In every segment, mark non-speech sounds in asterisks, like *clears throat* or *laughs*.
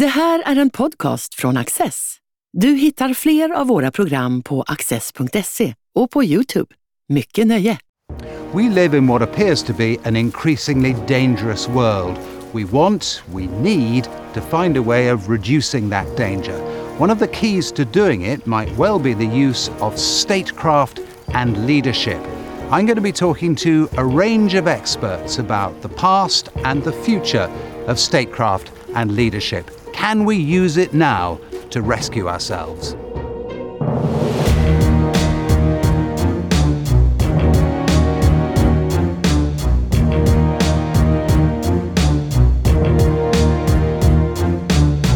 Det här är en podcast från Axess. Du hittar fler av våra program på axess.se och på Youtube. Mycket nöje! We live in what appears to be an increasingly dangerous world. We want, we need to find a way of reducing that danger. One of the keys to doing it might well be the use of statecraft and leadership. I'm going to be talking to a range of experts about the past and the future of statecraft and leadership. Can we use it now to rescue ourselves?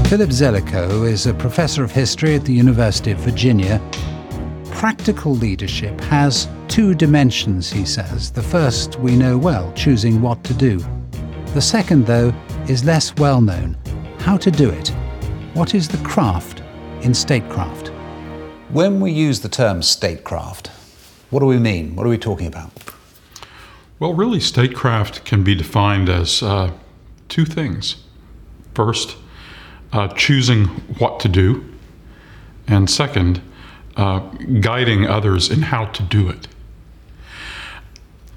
Philip Zelikow is a professor of history at the University of Virginia. Practical leadership has two dimensions, he says. The first we know well, choosing what to do. The second, though, is less well known how to do it. What is the craft in statecraft? When we use the term statecraft, what do we mean? What are we talking about? Well, really, statecraft can be defined as uh, two things. First, uh, choosing what to do, and second, uh, guiding others in how to do it.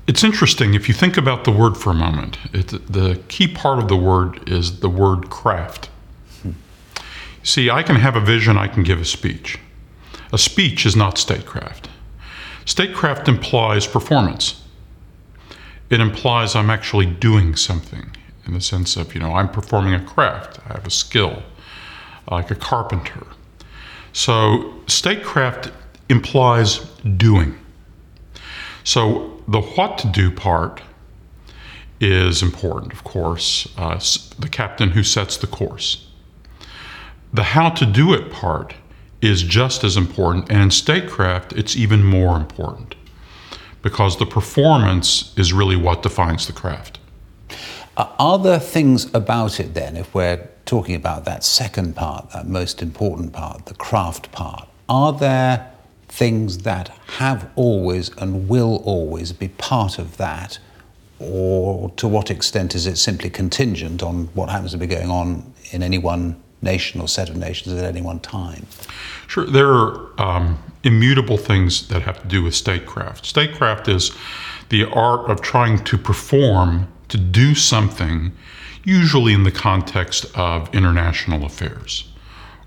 It's interesting if you think about the word for a moment. It, the key part of the word is the word craft. See, I can have a vision, I can give a speech. A speech is not statecraft. Statecraft implies performance. It implies I'm actually doing something in the sense of, you know, I'm performing a craft, I have a skill, like a carpenter. So, statecraft implies doing. So, the what to do part is important, of course, uh, the captain who sets the course. The how to do it part is just as important, and in statecraft, it's even more important because the performance is really what defines the craft. Are there things about it then, if we're talking about that second part, that most important part, the craft part? Are there things that have always and will always be part of that? Or to what extent is it simply contingent on what happens to be going on in any one nation or set of nations at any one time? Sure, there are um, immutable things that have to do with statecraft. Statecraft is the art of trying to perform to do something, usually in the context of international affairs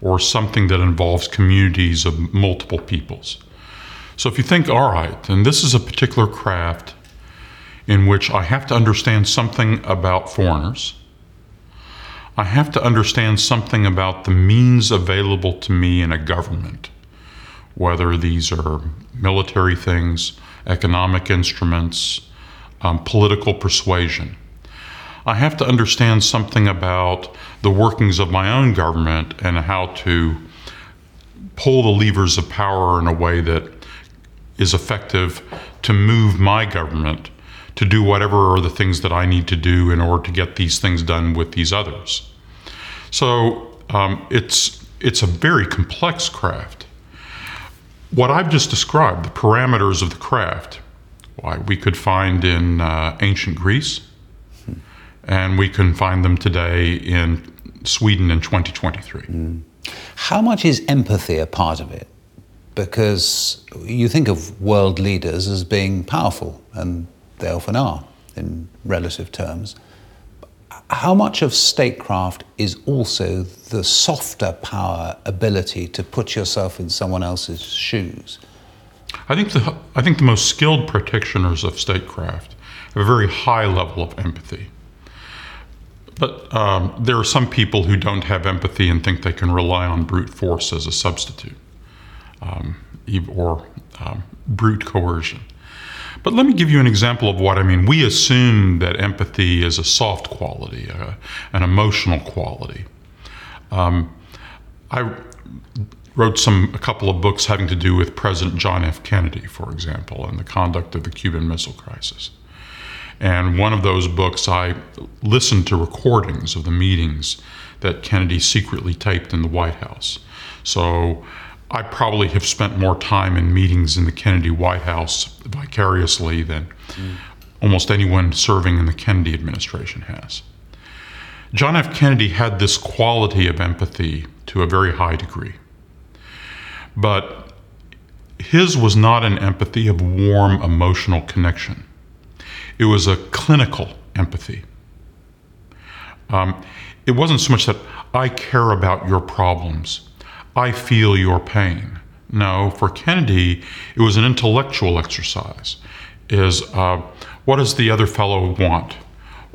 or something that involves communities of multiple peoples. So if you think, all right, and this is a particular craft in which I have to understand something about foreigners, I have to understand something about the means available to me in a government, whether these are military things, economic instruments, um, political persuasion. I have to understand something about the workings of my own government and how to pull the levers of power in a way that is effective to move my government to do whatever are the things that I need to do in order to get these things done with these others. So um, it's it's a very complex craft. What I've just described, the parameters of the craft, why we could find in uh, ancient Greece, and we can find them today in Sweden in 2023. Mm. How much is empathy a part of it? Because you think of world leaders as being powerful, and they often are in relative terms. How much of statecraft is also the softer power ability to put yourself in someone else's shoes? I think the I think the most skilled practitioners of statecraft have a very high level of empathy. But um, there are some people who don't have empathy and think they can rely on brute force as a substitute, um, or um, brute coercion. But let me give you an example of what I mean. We assume that empathy is a soft quality, uh, an emotional quality. Um, I wrote some a couple of books having to do with President John F. Kennedy, for example, and the conduct of the Cuban Missile Crisis. And one of those books, I listened to recordings of the meetings that Kennedy secretly taped in the White House. So I probably have spent more time in meetings in the Kennedy White House vicariously than mm. almost anyone serving in the Kennedy administration has. John F. Kennedy had this quality of empathy to a very high degree. But his was not an empathy of warm emotional connection, it was a clinical empathy. Um, it wasn't so much that I care about your problems, I feel your pain. No, for Kennedy, it was an intellectual exercise. Is uh, what does the other fellow want?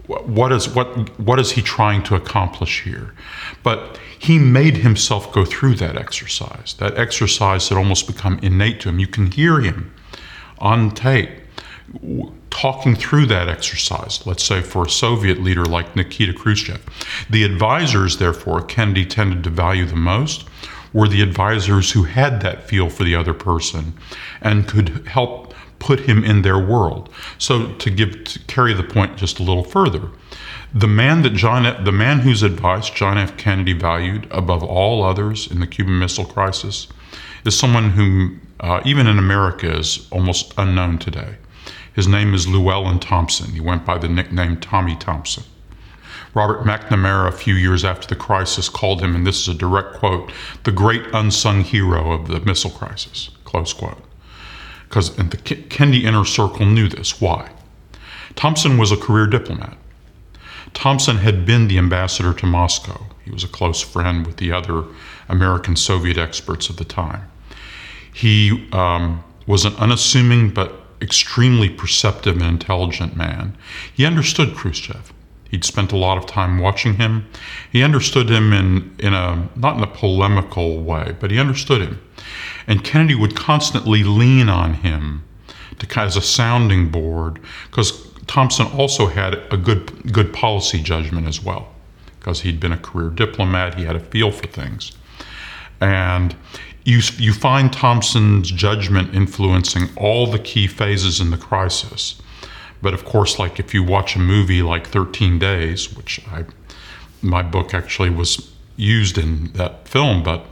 what is what what is he trying to accomplish here but he made himself go through that exercise that exercise had almost become innate to him you can hear him on tape talking through that exercise let's say for a soviet leader like nikita khrushchev the advisors therefore kennedy tended to value the most were the advisors who had that feel for the other person and could help put him in their world. So to give to carry the point just a little further, the man that John, the man whose advice John F. Kennedy valued above all others in the Cuban Missile Crisis, is someone whom uh, even in America is almost unknown today. His name is Llewellyn Thompson. He went by the nickname Tommy Thompson. Robert McNamara, a few years after the crisis, called him, and this is a direct quote, the great unsung hero of the missile crisis, close quote because the Kennedy inner circle knew this. Why? Thompson was a career diplomat. Thompson had been the ambassador to Moscow. He was a close friend with the other American Soviet experts of the time. He um, was an unassuming but extremely perceptive and intelligent man. He understood Khrushchev. He'd spent a lot of time watching him. He understood him in, in a, not in a polemical way, but he understood him. And Kennedy would constantly lean on him to as a sounding board because Thompson also had a good good policy judgment as well because he'd been a career diplomat. He had a feel for things, and you you find Thompson's judgment influencing all the key phases in the crisis. But of course, like if you watch a movie like 13 Days, which I my book actually was used in that film, but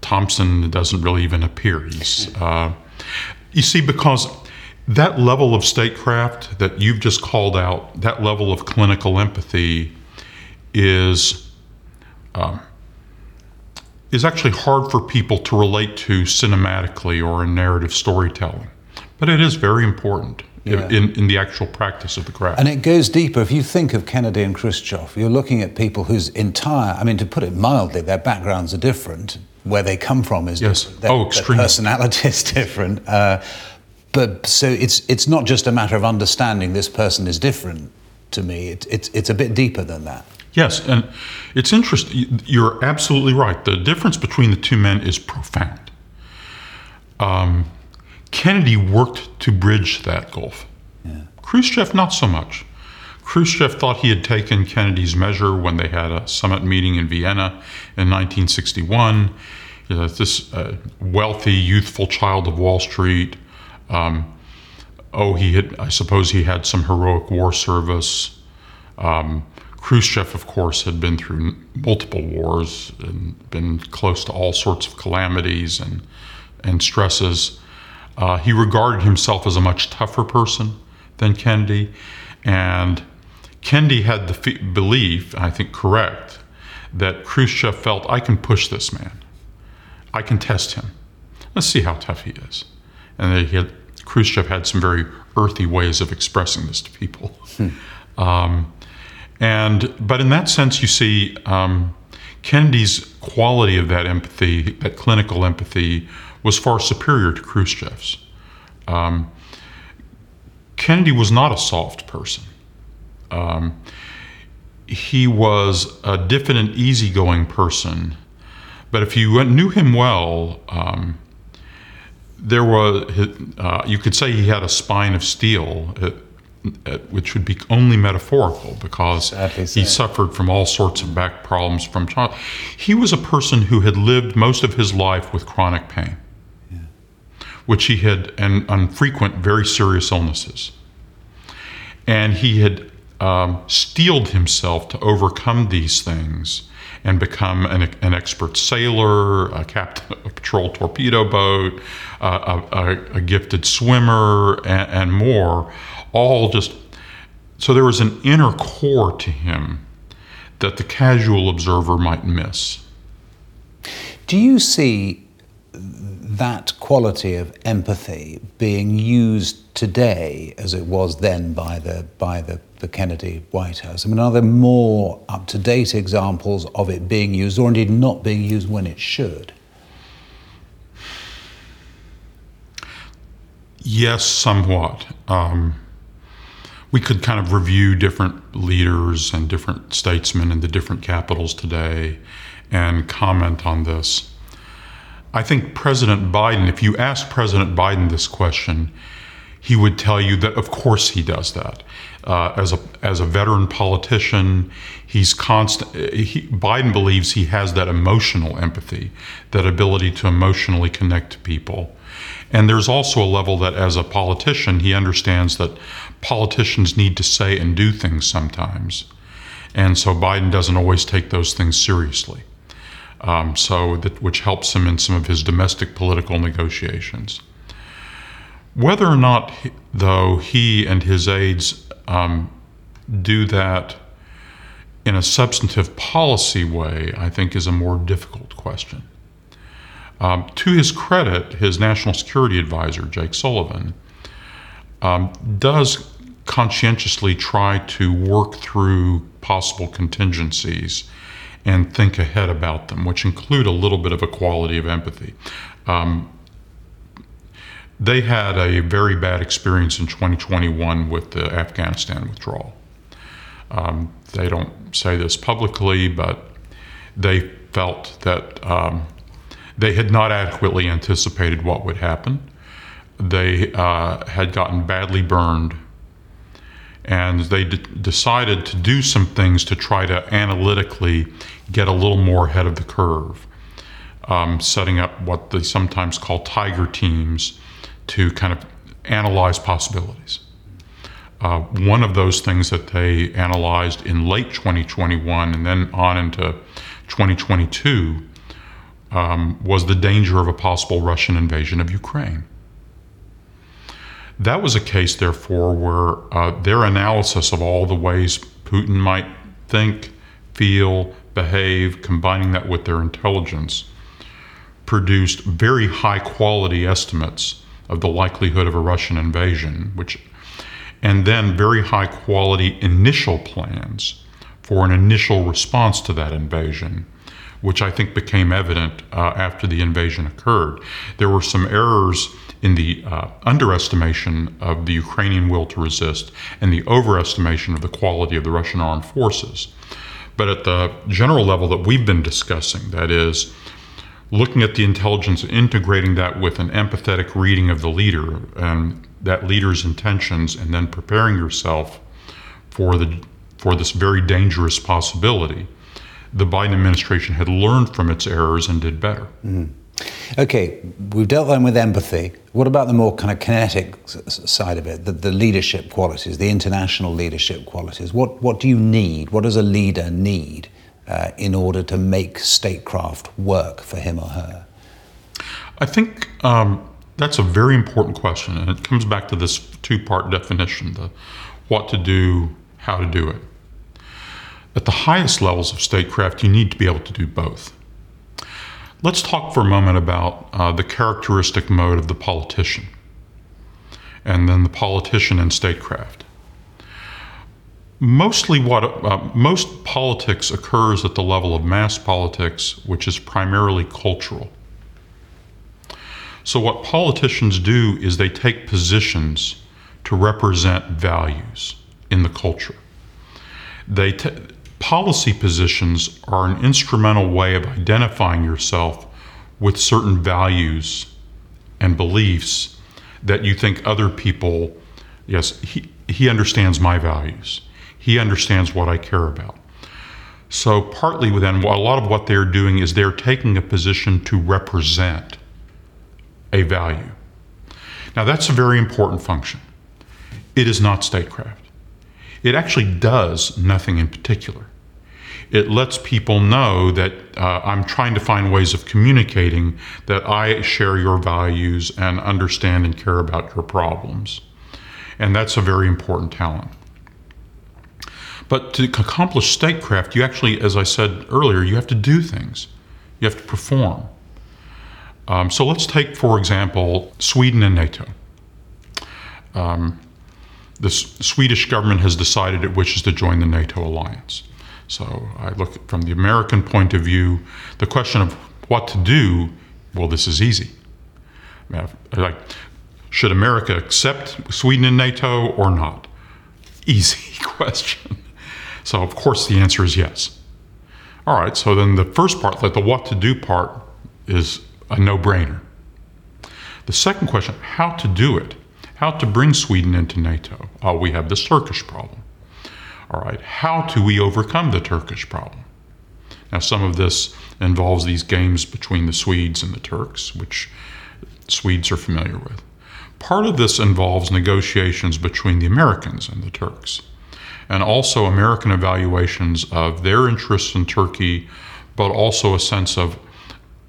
Thompson doesn't really even appear. He's, uh, you see, because that level of statecraft that you've just called out, that level of clinical empathy, is um, is actually hard for people to relate to cinematically or in narrative storytelling, but it is very important. Yeah. In, in the actual practice of the craft. And it goes deeper. If you think of Kennedy and Khrushchev, you're looking at people whose entire, I mean, to put it mildly, their backgrounds are different, where they come from is yes. different. Their, oh, extremely. Their personality *laughs* is different. Uh, but so it's it's not just a matter of understanding this person is different to me. It, it's it's a bit deeper than that. Yes, and it's interesting. You're absolutely right. The difference between the two men is profound. Um, Kennedy worked to bridge that gulf. Yeah. Khrushchev, not so much. Khrushchev thought he had taken Kennedy's measure when they had a summit meeting in Vienna in 1961. this uh, wealthy, youthful child of Wall Street. Um, oh, he had, I suppose he had some heroic war service. Um, Khrushchev, of course, had been through multiple wars and been close to all sorts of calamities and, and stresses. Uh, he regarded himself as a much tougher person than Kennedy. And Kennedy had the f- belief, I think correct, that Khrushchev felt, I can push this man. I can test him. Let's see how tough he is. And that he had, Khrushchev had some very earthy ways of expressing this to people. Hmm. Um, and but in that sense, you see um, Kennedy's quality of that empathy, that clinical empathy, was far superior to Khrushchev's. Um, Kennedy was not a soft person. Um, he was a diffident, easygoing person, but if you knew him well, um, there was uh, you could say he had a spine of steel, uh, uh, which would be only metaphorical because he suffered from all sorts of back problems from child. He was a person who had lived most of his life with chronic pain, yeah. which he had and on frequent, very serious illnesses, and he had um, steeled himself to overcome these things and become an, an expert sailor, a captain of a patrol torpedo boat, uh, a, a, gifted swimmer, and, and more. All just so there was an inner core to him that the casual observer might miss. Do you see that quality of empathy being used today as it was then by the by the, the Kennedy White House? I mean, are there more up to date examples of it being used, or indeed not being used when it should? Yes, somewhat. Um, we could kind of review different leaders and different statesmen in the different capitals today and comment on this. I think President Biden, if you ask President Biden this question, he would tell you that of course he does that. Uh, as a as a veteran politician, he's constant. He, Biden believes he has that emotional empathy, that ability to emotionally connect to people. And there's also a level that, as a politician, he understands that politicians need to say and do things sometimes. And so Biden doesn't always take those things seriously. Um, so that which helps him in some of his domestic political negotiations. Whether or not, though, he and his aides um, do that in a substantive policy way, I think is a more difficult question. Um, to his credit, his national security advisor, Jake Sullivan, um, does conscientiously try to work through possible contingencies and think ahead about them, which include a little bit of a quality of empathy. Um, they had a very bad experience in 2021 with the Afghanistan withdrawal. Um, they don't say this publicly, but they felt that um, they had not adequately anticipated what would happen. They uh, had gotten badly burned, and they d- decided to do some things to try to analytically get a little more ahead of the curve, um, setting up what they sometimes call tiger teams to kind of analyze possibilities. Uh, one of those things that they analyzed in late 2021 and then on into 2022 um, was the danger of a possible Russian invasion of Ukraine. That was a case, therefore, where uh, their analysis of all the ways Putin might think, feel, behave, combining that with their intelligence, produced very high quality estimates of the likelihood of a Russian invasion, which and then very high quality initial plans for an initial response to that invasion, which I think became evident uh, after the invasion occurred. There were some errors in the uh, underestimation of the Ukrainian will to resist and the overestimation of the quality of the Russian armed forces. But at the general level that we've been discussing, that is, looking at the intelligence, integrating that with an empathetic reading of the leader and that leader's intentions, and then preparing yourself for the for this very dangerous possibility, the Biden administration had learned from its errors and did better. Mm. Okay, we've dealt then with empathy. What about the more kind of kinetic side of it, the, the, leadership qualities, the international leadership qualities? What, what do you need? What does a leader need uh, in order to make statecraft work for him or her? I think um, that's a very important question, and it comes back to this two part definition the what to do, how to do it. At the highest levels of statecraft, you need to be able to do both. Let's talk for a moment about uh, the characteristic mode of the politician, and then the politician in statecraft. Mostly, what uh, most politics occurs at the level of mass politics, which is primarily cultural. So, what politicians do is they take positions to represent values in the culture. They t- policy positions are an instrumental way of identifying yourself with certain values and beliefs that you think other people, yes, he, he understands my values. He understands what I care about. So, partly within a lot of what they're doing is they're taking a position to represent a value. Now, that's a very important function. It is not statecraft. It actually does nothing in particular. It lets people know that uh, I'm trying to find ways of communicating that I share your values and understand and care about your problems. And that's a very important talent. But to accomplish statecraft, you actually, as I said earlier, you have to do things. You have to perform. Um, so let's take, for example, Sweden and NATO. Um, the Swedish government has decided it wishes to join the NATO alliance. So I look from the American point of view, the question of what to do, well, this is easy. Like, should America accept Sweden in NATO or not? Easy *laughs* question. So, of course, the answer is yes. All right, so then the first part, like the what to do part, is a no brainer. The second question, how to do it, how to bring Sweden into NATO. Oh, we have the Turkish problem. All right, how do we overcome the Turkish problem? Now, some of this involves these games between the Swedes and the Turks, which Swedes are familiar with. Part of this involves negotiations between the Americans and the Turks, and also American evaluations of their interests in Turkey, but also a sense of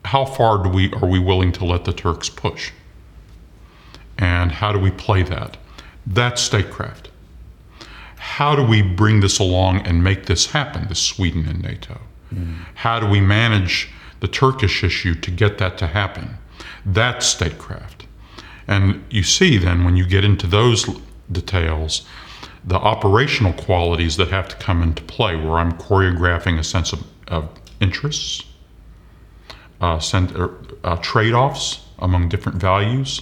how far do we are we willing to let the Turks push, and how do we play that? That's statecraft. How do we bring this along and make this happen? This Sweden and NATO. Mm. How do we manage the Turkish issue to get that to happen? That's statecraft. And you see then when you get into those details, the operational qualities that have to come into play, where I'm choreographing a sense of, of interests, uh, uh, trade offs among different values,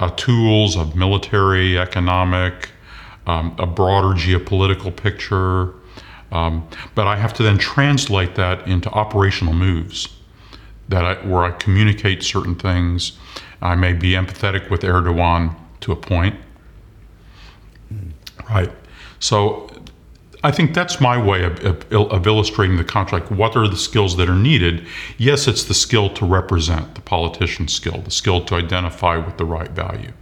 uh, tools of military, economic, um, a broader geopolitical picture. Um, but I have to then translate that into operational moves that I, where I communicate certain things. I may be empathetic with Erdogan to a point. Right. So I think that's my way of, of, of, illustrating the contract. What are the skills that are needed? Yes, it's the skill to represent, the politician skill, the skill to identify with the right value.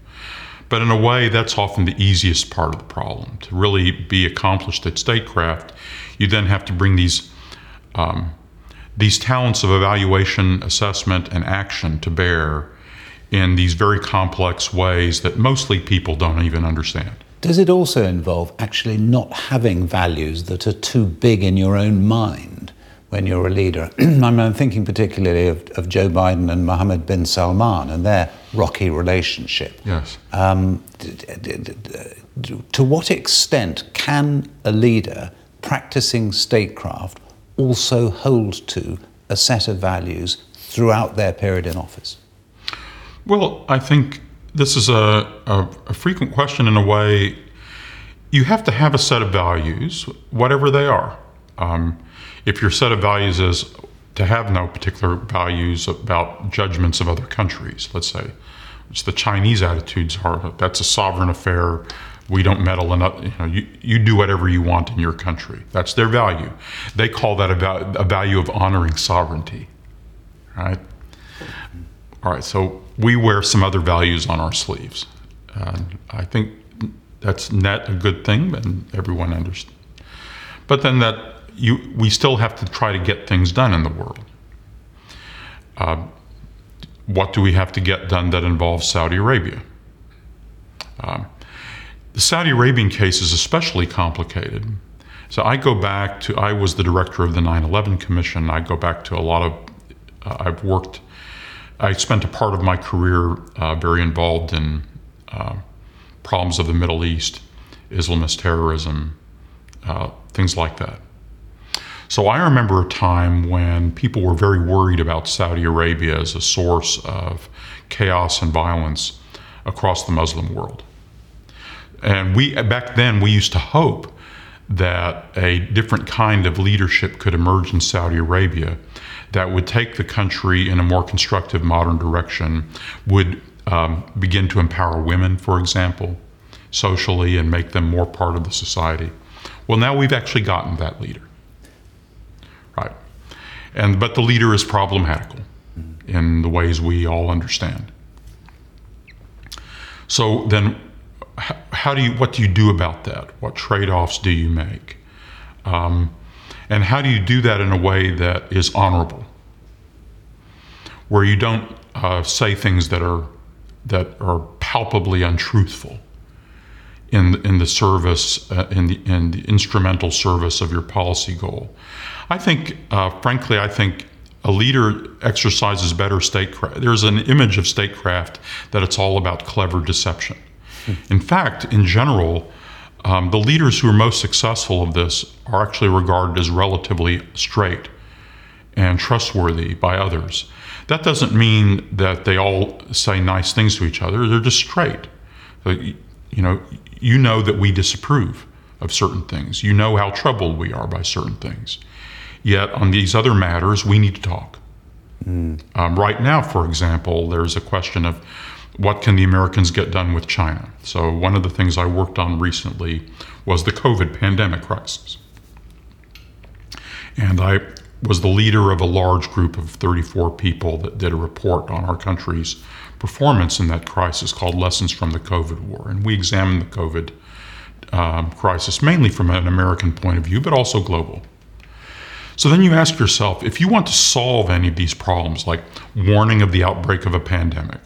But in a way, that's often the easiest part of the problem. To really be accomplished at statecraft, you then have to bring these um, these talents of evaluation, assessment, and action to bear in these very complex ways that mostly people don't even understand. Does it also involve actually not having values that are too big in your own mind when you're a leader? *clears throat* I'm thinking particularly of, of, Joe Biden and Mohammed bin Salman and their rocky relationship. Yes. Um, to what extent can a leader practicing statecraft also hold to a set of values throughout their period in office? Well, I think this is a, a, a, frequent question in a way. You have to have a set of values, whatever they are. Um, if your set of values is to have no particular values about judgments of other countries, let's say, which the Chinese attitudes are, that's a sovereign affair we don't meddle in you know you, you do whatever you want in your country that's their value they call that a, a value of honoring sovereignty right all right so we wear some other values on our sleeves i think that's net a good thing and everyone understands but then that you we still have to try to get things done in the world uh, what do we have to get done that involves saudi arabia um, the Saudi Arabian case is especially complicated. So I go back to, I was the director of the 9 11 Commission. I go back to a lot of, uh, I've worked, I spent a part of my career uh, very involved in uh, problems of the Middle East, Islamist terrorism, uh, things like that. So I remember a time when people were very worried about Saudi Arabia as a source of chaos and violence across the Muslim world. And we back then we used to hope that a different kind of leadership could emerge in Saudi Arabia that would take the country in a more constructive, modern direction, would um, begin to empower women, for example, socially, and make them more part of the society. Well, now we've actually gotten that leader, right? And but the leader is problematical in the ways we all understand. So then how do you what do you do about that? What trade-offs do you make? Um, and how do you do that in a way that is honorable, where you don't uh, say things that are that are palpably untruthful in in the service uh, in the in the instrumental service of your policy goal. I think, uh, frankly, I think a leader exercises better statecraft. There's an image of statecraft that it's all about clever deception. In fact, in general, um, the leaders who are most successful of this are actually regarded as relatively straight and trustworthy by others. That doesn't mean that they all say nice things to each other. They're just straight. You know, you know that we disapprove of certain things. You know how troubled we are by certain things. Yet on these other matters, we need to talk. Mm. Um, right now, for example, there's a question of what can the Americans get done with China? So, one of the things I worked on recently was the COVID pandemic crisis. And I was the leader of a large group of 34 people that did a report on our country's performance in that crisis called Lessons from the COVID War. And we examined the COVID um, crisis mainly from an American point of view, but also global. So then you ask yourself if you want to solve any of these problems, like warning of the outbreak of a pandemic,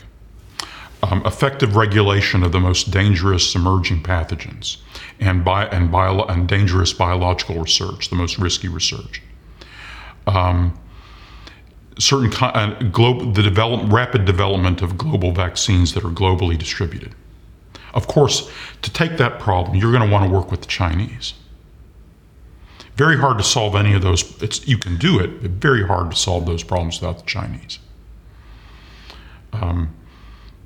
um, effective regulation of the most dangerous emerging pathogens, and, bi- and, bio- and dangerous biological research, the most risky research. Um, certain uh, the develop- rapid development of global vaccines that are globally distributed. Of course, to take that problem, you're going to want to work with the Chinese. Very hard to solve any of those. It's, you can do it, but very hard to solve those problems without the Chinese. Um,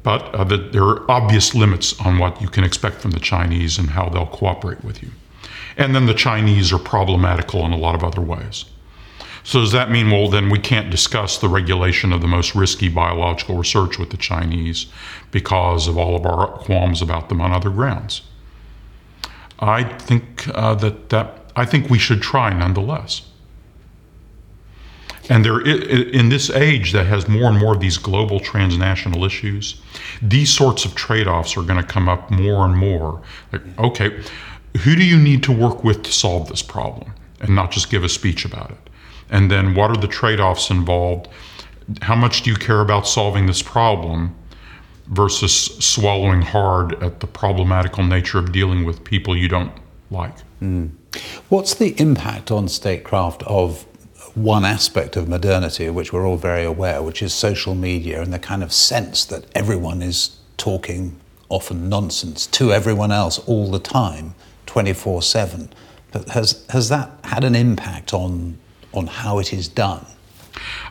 but uh, the, there are obvious limits on what you can expect from the Chinese and how they'll cooperate with you. And then the Chinese are problematical in a lot of other ways. So, does that mean, well, then we can't discuss the regulation of the most risky biological research with the Chinese because of all of our qualms about them on other grounds? I think uh, that, that I think we should try nonetheless. And there, in this age that has more and more of these global transnational issues, these sorts of trade offs are going to come up more and more. Like, okay, who do you need to work with to solve this problem and not just give a speech about it? And then what are the trade offs involved? How much do you care about solving this problem versus swallowing hard at the problematical nature of dealing with people you don't like? Mm. What's the impact on statecraft of one aspect of modernity, which we're all very aware, which is social media and the kind of sense that everyone is talking often nonsense to everyone else all the time, 24 7. But has, has that had an impact on, on how it is done?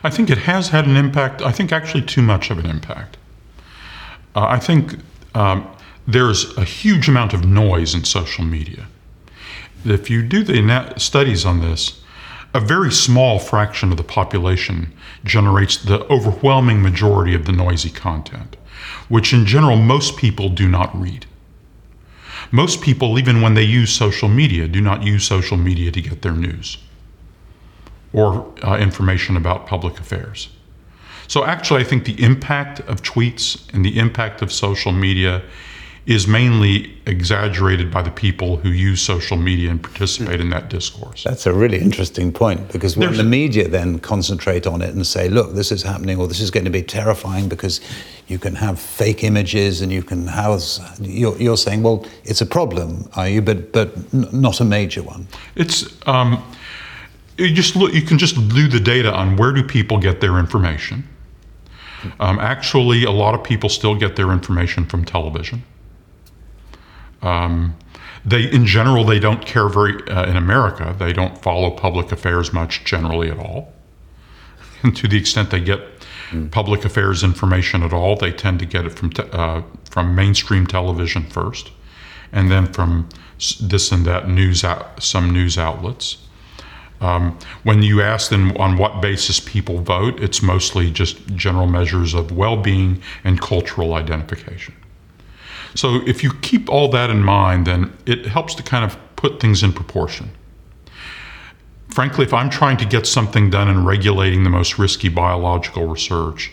I think it has had an impact. I think actually too much of an impact. Uh, I think um, there's a huge amount of noise in social media. If you do the studies on this, a very small fraction of the population generates the overwhelming majority of the noisy content, which in general most people do not read. Most people, even when they use social media, do not use social media to get their news or uh, information about public affairs. So, actually, I think the impact of tweets and the impact of social media is mainly exaggerated by the people who use social media and participate in that discourse. That's a really interesting point because when There's, the media then concentrate on it and say, look, this is happening or this is going to be terrifying because you can have fake images and you can house, you're, you're saying, well, it's a problem, are you? But, but n- not a major one. It's, um, you just look, you can just do the data on where do people get their information. Um, actually, a lot of people still get their information from television. Um, they, in general, they don't care very, uh, in America, they don't follow public affairs much generally at all. And *laughs* to the extent they get mm. public affairs information at all, they tend to get it from, te- uh, from mainstream television first, and then from this and that news, out, some news outlets. Um, when you ask them on what basis people vote, it's mostly just general measures of well being and cultural identification. So if you keep all that in mind, then it helps to kind of put things in proportion. Frankly, if I'm trying to get something done in regulating the most risky biological research,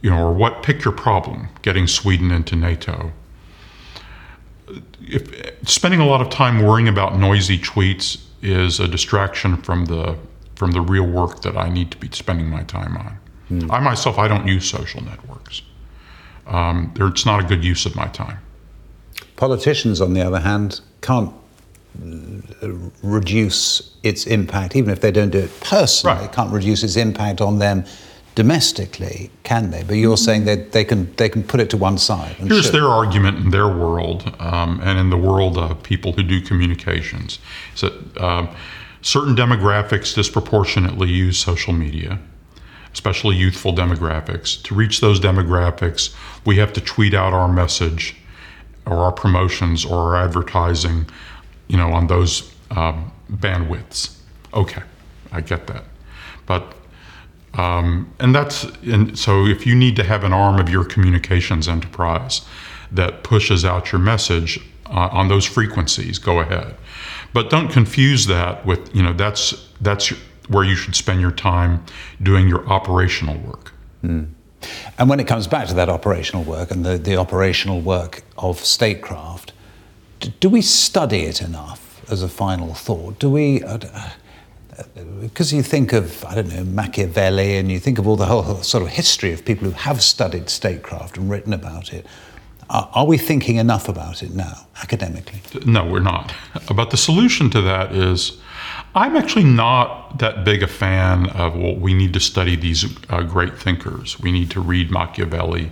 you know, or what pick your problem, getting Sweden into NATO. If spending a lot of time worrying about noisy tweets is a distraction from the from the real work that I need to be spending my time on. Mm. I myself, I don't use social networks um, it's not a good use of my time. Politicians, on the other hand, can't reduce its impact, even if they don't do it personally, Right. can't reduce its impact on them domestically, can they? But you're saying that they can they can put it to one side. and Here's should. their argument in their world um, and in the world of people who do communications is that um, certain demographics disproportionately use social media, especially youthful demographics. To reach those demographics, we have to tweet out our message or our promotions or our advertising, you know, on those um, bandwidths. Okay, I get that. But um, and that's and so if you need to have an arm of your communications enterprise that pushes out your message uh, on those frequencies, go ahead. But don't confuse that with you know that's that's where you should spend your time doing your operational work. And when it comes back to that operational work and the, the operational work of statecraft, d- do we study it enough as a final thought? Do we, uh, because you think of, I don't know, Machiavelli and you think of all the whole sort of history of people who have studied statecraft and written about it, are, are we thinking enough about it now, academically? No, we're not. But the solution to that is I'm actually not that big a fan of, well, we need to study these uh, great thinkers. We need to read Machiavelli,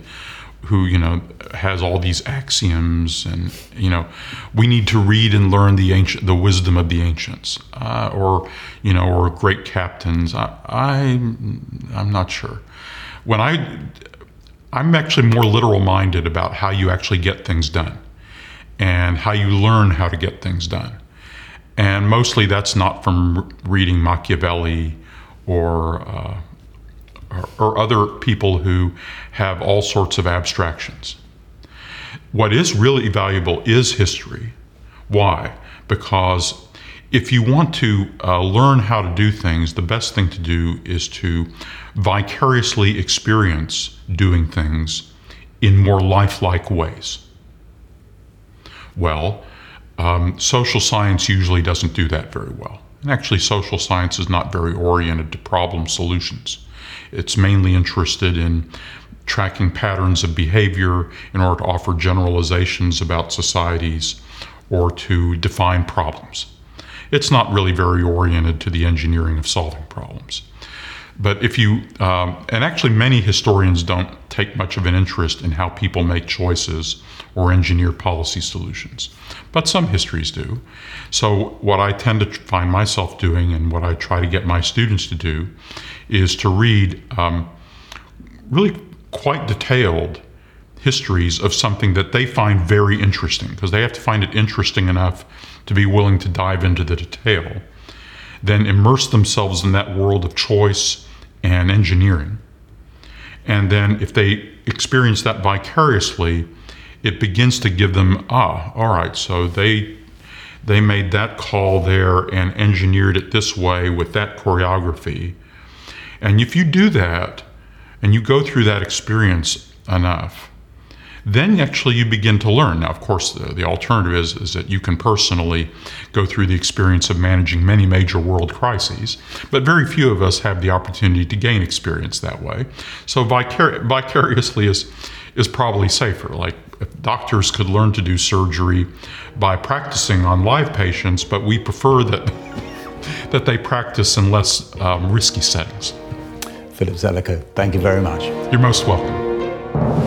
who, you know, has all these axioms, and, you know, we need to read and learn the ancient, the wisdom of the ancients, uh, or, you know, or great captains. I, I, I'm not sure. When I, I'm actually more literal minded about how you actually get things done and how you learn how to get things done. And mostly that's not from reading Machiavelli or, uh, or, or other people who have all sorts of abstractions. What is really valuable is history. Why? Because if you want to uh, learn how to do things, the best thing to do is to vicariously experience doing things in more lifelike ways. Well, um, social science usually doesn't do that very well. And actually, social science is not very oriented to problem solutions. It's mainly interested in tracking patterns of behavior in order to offer generalizations about societies or to define problems. It's not really very oriented to the engineering of solving problems. But if you, um, and actually, many historians don't take much of an interest in how people make choices or engineer policy solutions. But some histories do. So, what I tend to find myself doing and what I try to get my students to do is to read um, really quite detailed histories of something that they find very interesting, because they have to find it interesting enough to be willing to dive into the detail then immerse themselves in that world of choice and engineering. And then if they experience that vicariously, it begins to give them, ah, all right, so they they made that call there and engineered it this way with that choreography. And if you do that and you go through that experience enough, then actually you begin to learn. Now, of course, the, the alternative is, is that you can personally go through the experience of managing many major world crises, but very few of us have the opportunity to gain experience that way. So vicar- vicariously is, is probably safer. Like if doctors could learn to do surgery by practicing on live patients, but we prefer that, *laughs* that they practice in less um, risky settings. Philip Zelikow, thank you very much. You're most welcome.